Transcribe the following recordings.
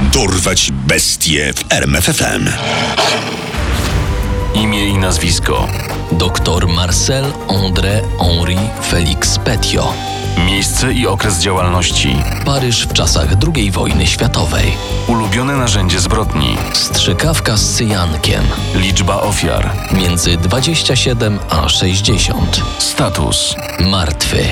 Dorwać bestie w RMFFM. Imię i nazwisko. Dr Marcel André Henri Félix Petio. Miejsce i okres działalności. Paryż w czasach II wojny światowej. Ulubione narzędzie zbrodni. Strzykawka z cyjankiem. Liczba ofiar. Między 27 a 60. Status. Martwy.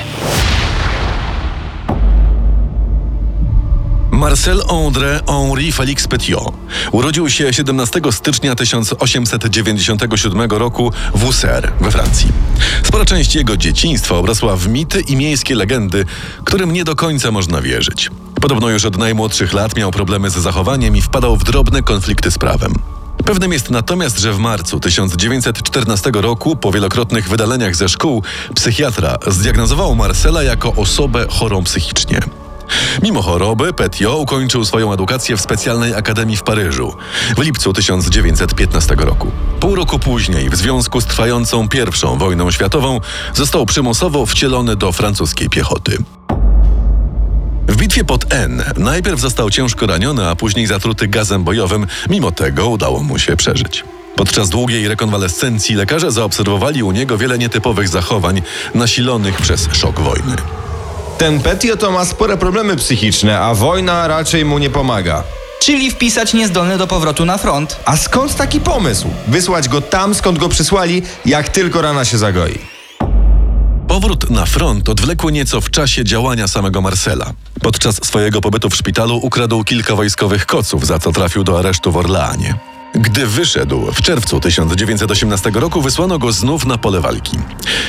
Marcel André Henri Félix Petiot urodził się 17 stycznia 1897 roku w Auxerre we Francji. Spora część jego dzieciństwa obrosła w mity i miejskie legendy, którym nie do końca można wierzyć. Podobno już od najmłodszych lat miał problemy z zachowaniem i wpadał w drobne konflikty z prawem. Pewnym jest natomiast, że w marcu 1914 roku, po wielokrotnych wydaleniach ze szkół, psychiatra zdiagnozował Marcela jako osobę chorą psychicznie. Mimo choroby, Petiot ukończył swoją edukację w specjalnej akademii w Paryżu w lipcu 1915 roku. Pół roku później, w związku z trwającą I wojną światową, został przymusowo wcielony do francuskiej piechoty. W bitwie pod N najpierw został ciężko raniony, a później zatruty gazem bojowym. Mimo tego udało mu się przeżyć. Podczas długiej rekonwalescencji lekarze zaobserwowali u niego wiele nietypowych zachowań nasilonych przez szok wojny. Ten Petio to ma spore problemy psychiczne, a wojna raczej mu nie pomaga. Czyli wpisać niezdolny do powrotu na front. A skąd taki pomysł? Wysłać go tam, skąd go przysłali, jak tylko rana się zagoi. Powrót na front odwlekł nieco w czasie działania samego Marcela. Podczas swojego pobytu w szpitalu ukradł kilka wojskowych koców, za co trafił do aresztu w Orleanie. Gdy wyszedł w czerwcu 1918 roku, wysłano go znów na pole walki.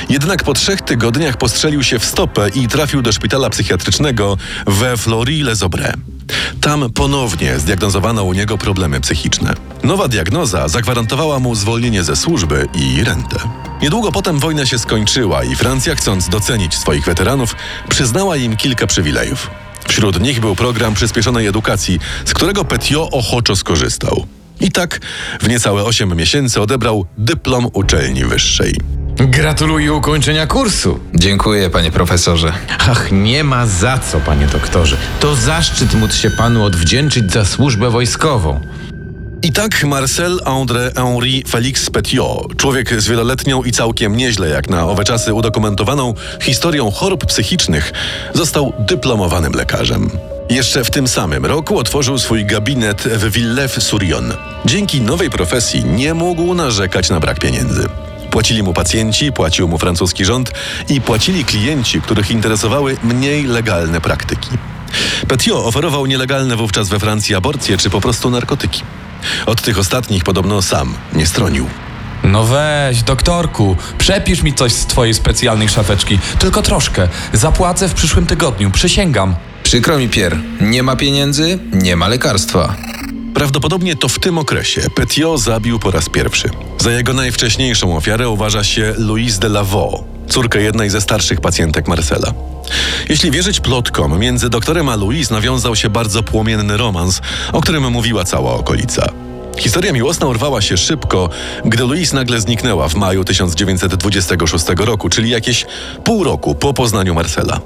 Jednak po trzech tygodniach postrzelił się w stopę i trafił do szpitala psychiatrycznego we Flory-les-Aubrais. Tam ponownie zdiagnozowano u niego problemy psychiczne. Nowa diagnoza zagwarantowała mu zwolnienie ze służby i rentę. Niedługo potem wojna się skończyła i Francja, chcąc docenić swoich weteranów, przyznała im kilka przywilejów. Wśród nich był program przyspieszonej edukacji, z którego Petiot ochoczo skorzystał. I tak w niecałe 8 miesięcy odebrał dyplom uczelni wyższej. Gratuluję ukończenia kursu. Dziękuję, panie profesorze. Ach, nie ma za co, panie doktorze. To zaszczyt móc się panu odwdzięczyć za służbę wojskową. I tak Marcel André Henri Félix Petiot, człowiek z wieloletnią i całkiem nieźle jak na owe czasy udokumentowaną historią chorób psychicznych, został dyplomowanym lekarzem. Jeszcze w tym samym roku otworzył swój gabinet w Villers-sur-Yonne. Dzięki nowej profesji nie mógł narzekać na brak pieniędzy. Płacili mu pacjenci, płacił mu francuski rząd i płacili klienci, których interesowały mniej legalne praktyki. Petiot oferował nielegalne wówczas we Francji aborcje czy po prostu narkotyki. Od tych ostatnich podobno sam nie stronił. No weź, doktorku, przepisz mi coś z twojej specjalnej szafeczki. Tylko troszkę. Zapłacę w przyszłym tygodniu, przysięgam. Przykro mi, Pier. Nie ma pieniędzy, nie ma lekarstwa. Prawdopodobnie to w tym okresie Petiot zabił po raz pierwszy. Za jego najwcześniejszą ofiarę uważa się Louise de Lavaux, córkę jednej ze starszych pacjentek Marcela. Jeśli wierzyć plotkom, między doktorem a Louise nawiązał się bardzo płomienny romans, o którym mówiła cała okolica. Historia miłosna urwała się szybko, gdy Louise nagle zniknęła w maju 1926 roku, czyli jakieś pół roku po poznaniu Marcela.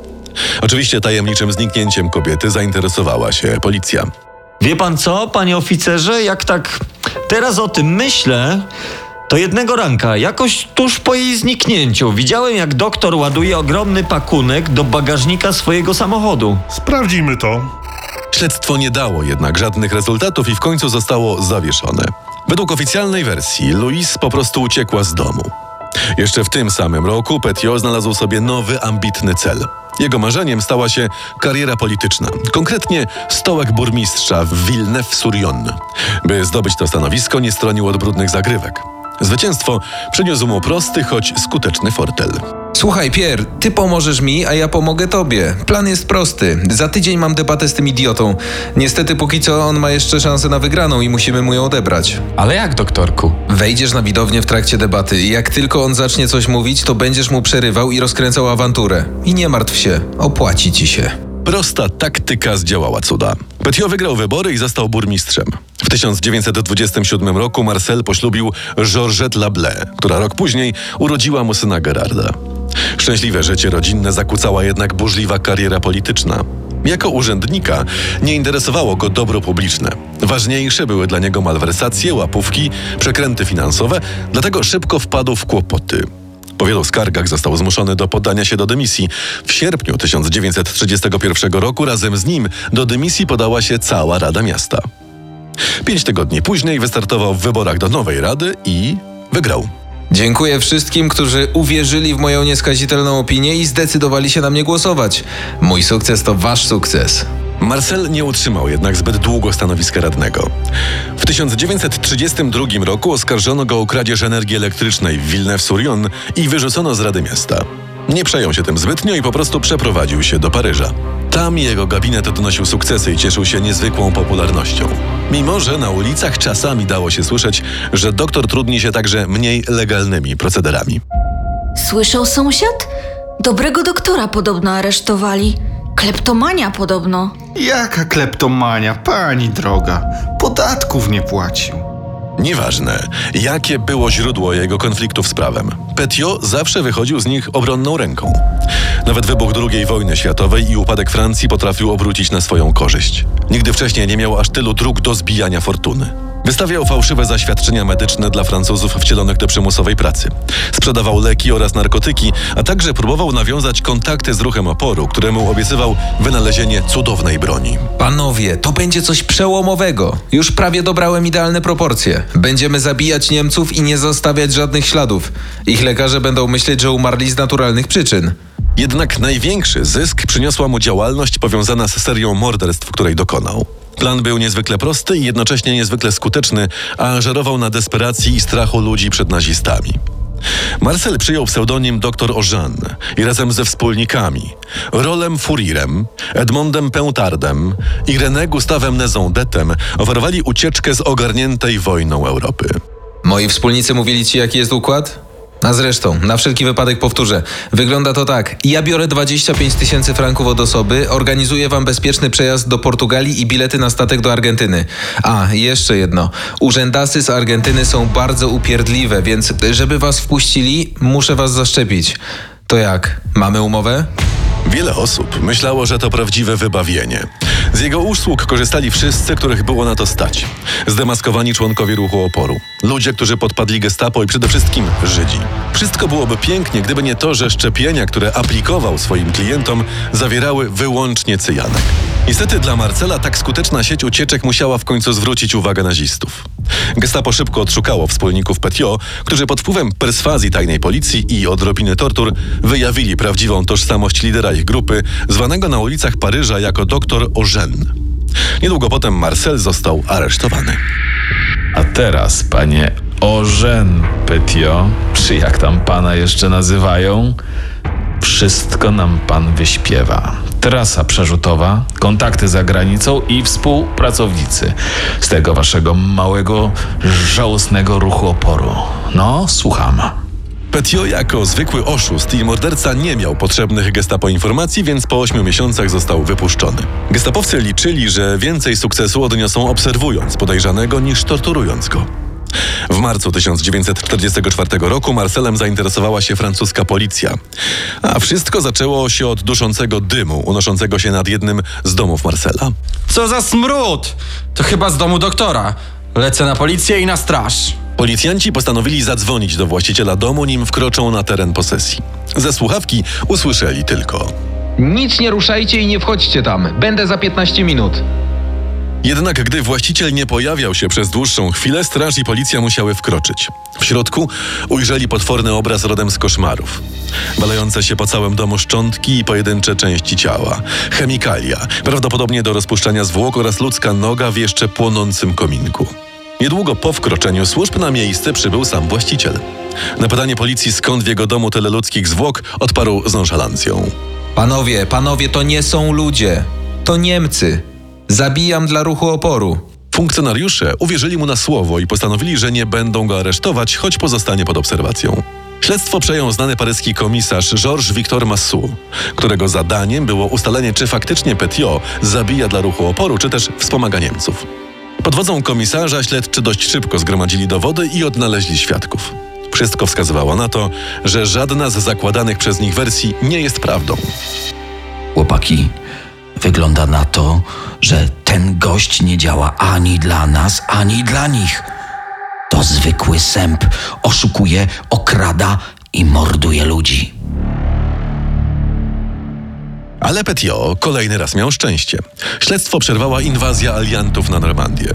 Oczywiście tajemniczym zniknięciem kobiety zainteresowała się policja. Wie pan co, panie oficerze, jak tak teraz o tym myślę, to jednego ranka, jakoś tuż po jej zniknięciu, widziałem jak doktor ładuje ogromny pakunek do bagażnika swojego samochodu. Sprawdzimy to. Śledztwo nie dało jednak żadnych rezultatów i w końcu zostało zawieszone. Według oficjalnej wersji Louise po prostu uciekła z domu. Jeszcze w tym samym roku Petiot znalazł sobie nowy, ambitny cel. Jego marzeniem stała się kariera polityczna, konkretnie stołek burmistrza w Villeneuve-sur-Yonne. By zdobyć to stanowisko, nie stronił od brudnych zagrywek. Zwycięstwo przyniósł mu prosty, choć skuteczny fortel. Słuchaj, Pier, ty pomożesz mi, a ja pomogę tobie. Plan jest prosty. Za tydzień mam debatę z tym idiotą. Niestety, póki co on ma jeszcze szansę na wygraną i musimy mu ją odebrać. Ale jak, doktorku? Wejdziesz na widownię w trakcie debaty i jak tylko on zacznie coś mówić, to będziesz mu przerywał i rozkręcał awanturę. I nie martw się, opłaci ci się. Prosta taktyka zdziałała cuda. Petiot wygrał wybory i został burmistrzem. W 1927 roku Marcel poślubił Georgette Lablé, która rok później urodziła mu syna Gerarda. Szczęśliwe życie rodzinne zakłócała jednak burzliwa kariera polityczna. Jako urzędnika nie interesowało go dobro publiczne. Ważniejsze były dla niego malwersacje, łapówki, przekręty finansowe, dlatego szybko wpadł w kłopoty. Po wielu skargach został zmuszony do poddania się do dymisji. W sierpniu 1931 roku razem z nim do dymisji podała się cała Rada Miasta. Pięć tygodni później wystartował w wyborach do nowej rady i wygrał. Dziękuję wszystkim, którzy uwierzyli w moją nieskazitelną opinię i zdecydowali się na mnie głosować. Mój sukces to wasz sukces. Marcel nie utrzymał jednak zbyt długo stanowiska radnego. W 1932 roku oskarżono go o kradzież energii elektrycznej w Villeneuve-sur-Yonne i wyrzucono z Rady Miasta. Nie przejął się tym zbytnio i po prostu przeprowadził się do Paryża. Tam jego gabinet odnosił sukcesy i cieszył się niezwykłą popularnością. Mimo, że na ulicach czasami dało się słyszeć, że doktor trudni się także mniej legalnymi procederami. Słyszał sąsiad? Dobrego doktora podobno aresztowali. Kleptomania podobno. Jaka kleptomania, pani droga. Podatków nie płacił. Nieważne, jakie było źródło jego konfliktów z prawem. Petiot zawsze wychodził z nich obronną ręką. Nawet wybuch II wojny światowej i upadek Francji potrafił obrócić na swoją korzyść. Nigdy wcześniej nie miał aż tylu dróg do zbijania fortuny. Wystawiał fałszywe zaświadczenia medyczne dla Francuzów wcielonych do przymusowej pracy. Sprzedawał leki oraz narkotyki, a także próbował nawiązać kontakty z ruchem oporu, któremu obiecywał wynalezienie cudownej broni. Panowie, to będzie coś przełomowego. Już prawie dobrałem idealne proporcje. Będziemy zabijać Niemców i nie zostawiać żadnych śladów. Ich lekarze będą myśleć, że umarli z naturalnych przyczyn. Jednak największy zysk przyniosła mu działalność powiązana z serią morderstw, której dokonał. Plan był niezwykle prosty i jednocześnie niezwykle skuteczny, a żerował na desperacji i strachu ludzi przed nazistami. Marcel przyjął pseudonim dr Ożan i razem ze wspólnikami Rolem Furirem, Edmondem Peutardem i René Gustawem Nezondetem oferowali ucieczkę z ogarniętej wojną Europy. Moi wspólnicy mówili ci, jaki jest układ? A zresztą, na wszelki wypadek powtórzę. Wygląda to tak. Ja biorę 25 tysięcy franków od osoby, organizuję wam bezpieczny przejazd do Portugalii i bilety na statek do Argentyny. A, jeszcze jedno. Urzędasy z Argentyny są bardzo upierdliwe, więc żeby was wpuścili, muszę was zaszczepić. To jak? Mamy umowę? Wiele osób myślało, że to prawdziwe wybawienie. Z jego usług korzystali wszyscy, których było na to stać. Zdemaskowani członkowie ruchu oporu. Ludzie, którzy podpadli gestapo i przede wszystkim Żydzi. Wszystko byłoby pięknie, gdyby nie to, że szczepienia, które aplikował swoim klientom, zawierały wyłącznie cyjanek. Niestety dla Marcela tak skuteczna sieć ucieczek musiała w końcu zwrócić uwagę nazistów. Gestapo szybko odszukało wspólników Petiot, którzy pod wpływem perswazji tajnej policji i odrobiny tortur wyjawili prawdziwą tożsamość lidera ich grupy, zwanego na ulicach Paryża jako doktor Ożen. Niedługo potem Marcel został aresztowany. A teraz, panie Ożen Petiot, czy jak tam pana jeszcze nazywają, wszystko nam pan wyśpiewa. Trasa przerzutowa, kontakty za granicą i współpracownicy z tego waszego małego, żałosnego ruchu oporu. No, słucham. Petiot jako zwykły oszust i morderca nie miał potrzebnych gestapo informacji, więc po ośmiu miesiącach został wypuszczony. Gestapowcy liczyli, że więcej sukcesu odniosą obserwując podejrzanego niż torturując go. W marcu 1944 roku Marcelem zainteresowała się francuska policja. A wszystko zaczęło się od duszącego dymu unoszącego się nad jednym z domów Marcela. Co za smród! To chyba z domu doktora. Lecę na policję i na straż. Policjanci postanowili zadzwonić do właściciela domu, nim wkroczą na teren posesji. Ze słuchawki usłyszeli tylko. Nic nie ruszajcie i nie wchodźcie tam. Będę za 15 minut. Jednak gdy właściciel nie pojawiał się przez dłuższą chwilę, straż i policja musiały wkroczyć. W środku ujrzeli potworny obraz rodem z koszmarów. Walające się po całym domu szczątki i pojedyncze części ciała. Chemikalia, prawdopodobnie do rozpuszczania zwłok oraz ludzka noga w jeszcze płonącym kominku. Niedługo po wkroczeniu służb na miejsce przybył sam właściciel. Na pytanie policji skąd w jego domu tyle ludzkich zwłok odparł z nonszalancją. Panowie, panowie, to nie są ludzie. To Niemcy. Zabijam dla ruchu oporu. Funkcjonariusze uwierzyli mu na słowo i postanowili, że nie będą go aresztować, choć pozostanie pod obserwacją. Śledztwo przejął znany paryski komisarz Georges Victor Massou, którego zadaniem było ustalenie, czy faktycznie Petiot zabija dla ruchu oporu, czy też wspomaga Niemców. Pod wodzą komisarza śledczy dość szybko zgromadzili dowody i odnaleźli świadków. Wszystko wskazywało na to, że żadna z zakładanych przez nich wersji nie jest prawdą. Chłopaki, wygląda na to, że ten gość nie działa ani dla nas, ani dla nich. To zwykły sęp. Oszukuje, okrada i morduje ludzi. Ale Petiot kolejny raz miał szczęście. Śledztwo przerwała inwazja aliantów na Normandię.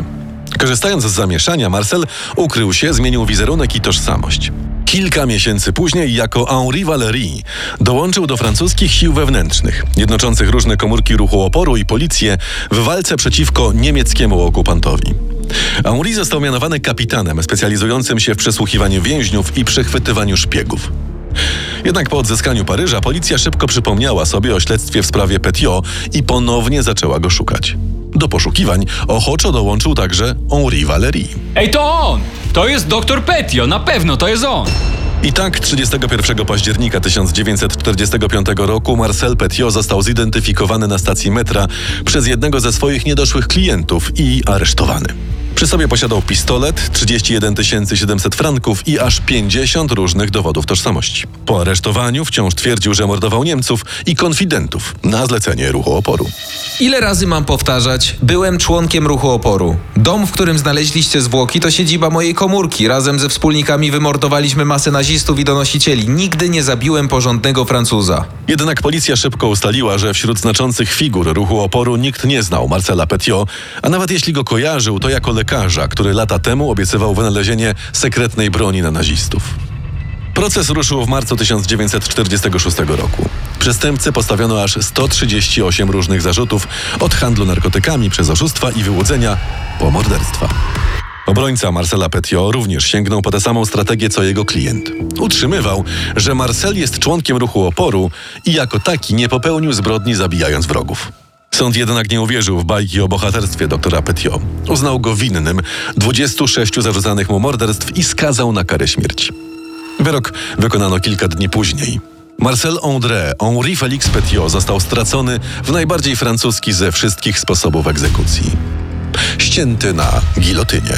Korzystając z zamieszania, Marcel ukrył się, zmienił wizerunek i tożsamość. Kilka miesięcy później, jako Henri Valéry, dołączył do francuskich sił wewnętrznych, jednoczących różne komórki ruchu oporu i policję w walce przeciwko niemieckiemu okupantowi. Henri został mianowany kapitanem specjalizującym się w przesłuchiwaniu więźniów i przechwytywaniu szpiegów. Jednak po odzyskaniu Paryża policja szybko przypomniała sobie o śledztwie w sprawie Petiot i ponownie zaczęła go szukać. Do poszukiwań ochoczo dołączył także Henri Valéry. Ej, to on! To jest doktor Petio, na pewno to jest on! I tak 31 października 1945 roku Marcel Petiot został zidentyfikowany na stacji metra przez jednego ze swoich niedoszłych klientów i aresztowany. Przy sobie posiadał pistolet, 31 700 franków i aż 50 różnych dowodów tożsamości. Po aresztowaniu wciąż twierdził, że mordował Niemców i konfidentów na zlecenie ruchu oporu. Ile razy mam powtarzać? Byłem członkiem ruchu oporu. Dom, w którym znaleźliście zwłoki, to siedziba mojej komórki. Razem ze wspólnikami wymordowaliśmy masę nazistów i donosicieli. Nigdy nie zabiłem porządnego Francuza. Jednak policja szybko ustaliła, że wśród znaczących figur ruchu oporu nikt nie znał Marcela Petiot, a nawet jeśli go kojarzył, to jako lekarza, który lata temu obiecywał wynalezienie sekretnej broni na nazistów. Proces ruszył w marcu 1946 roku. Przestępcy postawiono aż 138 różnych zarzutów, od handlu narkotykami przez oszustwa i wyłudzenia po morderstwa. Obrońca Marcela Petiot również sięgnął po tę samą strategię co jego klient. Utrzymywał, że Marcel jest członkiem ruchu oporu i jako taki nie popełnił zbrodni zabijając wrogów. Sąd jednak nie uwierzył w bajki o bohaterstwie doktora Petiot. Uznał go winnym 26 zarzucanych mu morderstw i skazał na karę śmierci. Wyrok wykonano kilka dni później. Marcel André Henri Félix Petiot został stracony w najbardziej francuski ze wszystkich sposobów egzekucji. Ścięty na gilotynie.